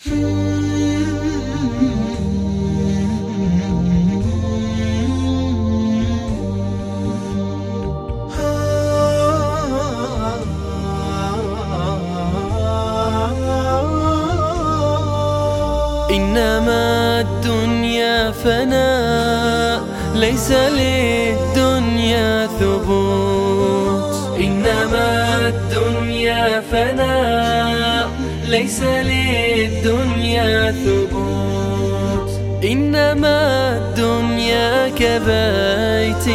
إنما الدنيا فناء ليس للدنيا ثبوت. إنما الدنيا فناء ليس للدنيا ثبوت. إنما الدنيا كبيت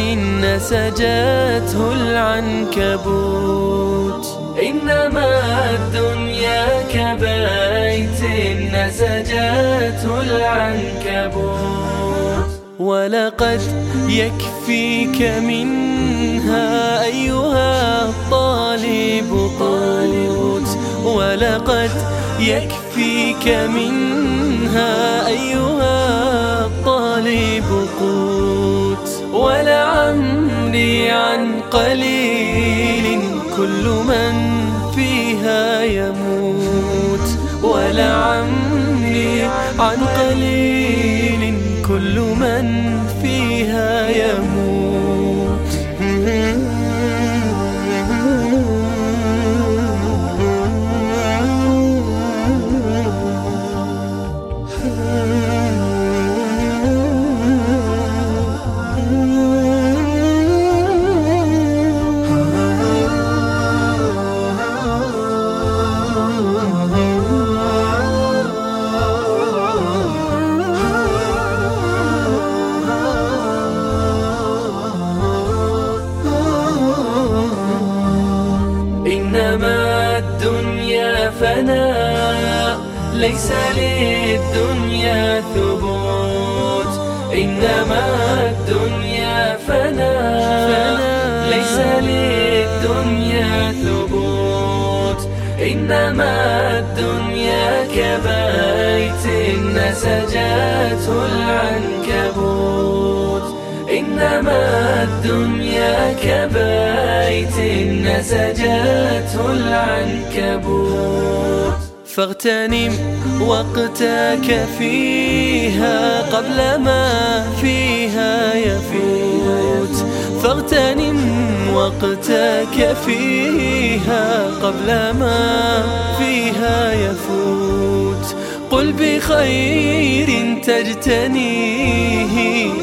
نسجته العنكبوت. إنما الدنيا كبيت نسجته العنكبوت. ولقد يكفيك منها أيها ولقد يكفيك منها أيها الطالب قوت ولعمري عن قليل كل من فيها يموت ولعمري عن قليل ليس للدنيا ثبوت إنما الدنيا فناء. ليس للدنيا ثبوت إنما الدنيا كبيت نسجته العنكبوت. إنما الدنيا كبيت نسجته العنكبوت. فاغتنم وقتك فيها قبل ما فيها يفوت. فاغتنم وقتك فيها قبل ما فيها يفوت. قل بخير تجتنيه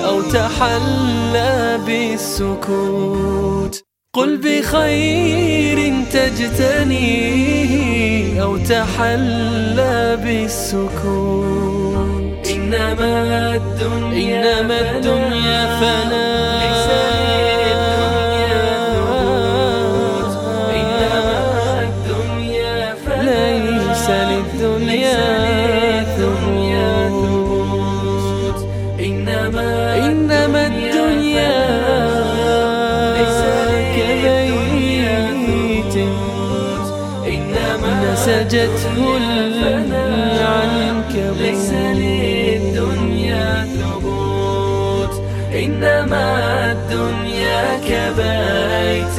أو تحلى بالسكوت. قل بخير تجتنيه أو تحلى بالسكوت إنما الدنيا إنما الدنيا فناء. نسجته العنكبوت ليس للدنيا ثبوت. إنما الدنيا كبيت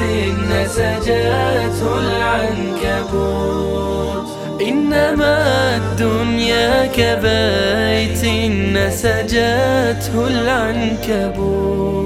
نسجته العنكبوت. إنما الدنيا كبيت نسجته العنكبوت.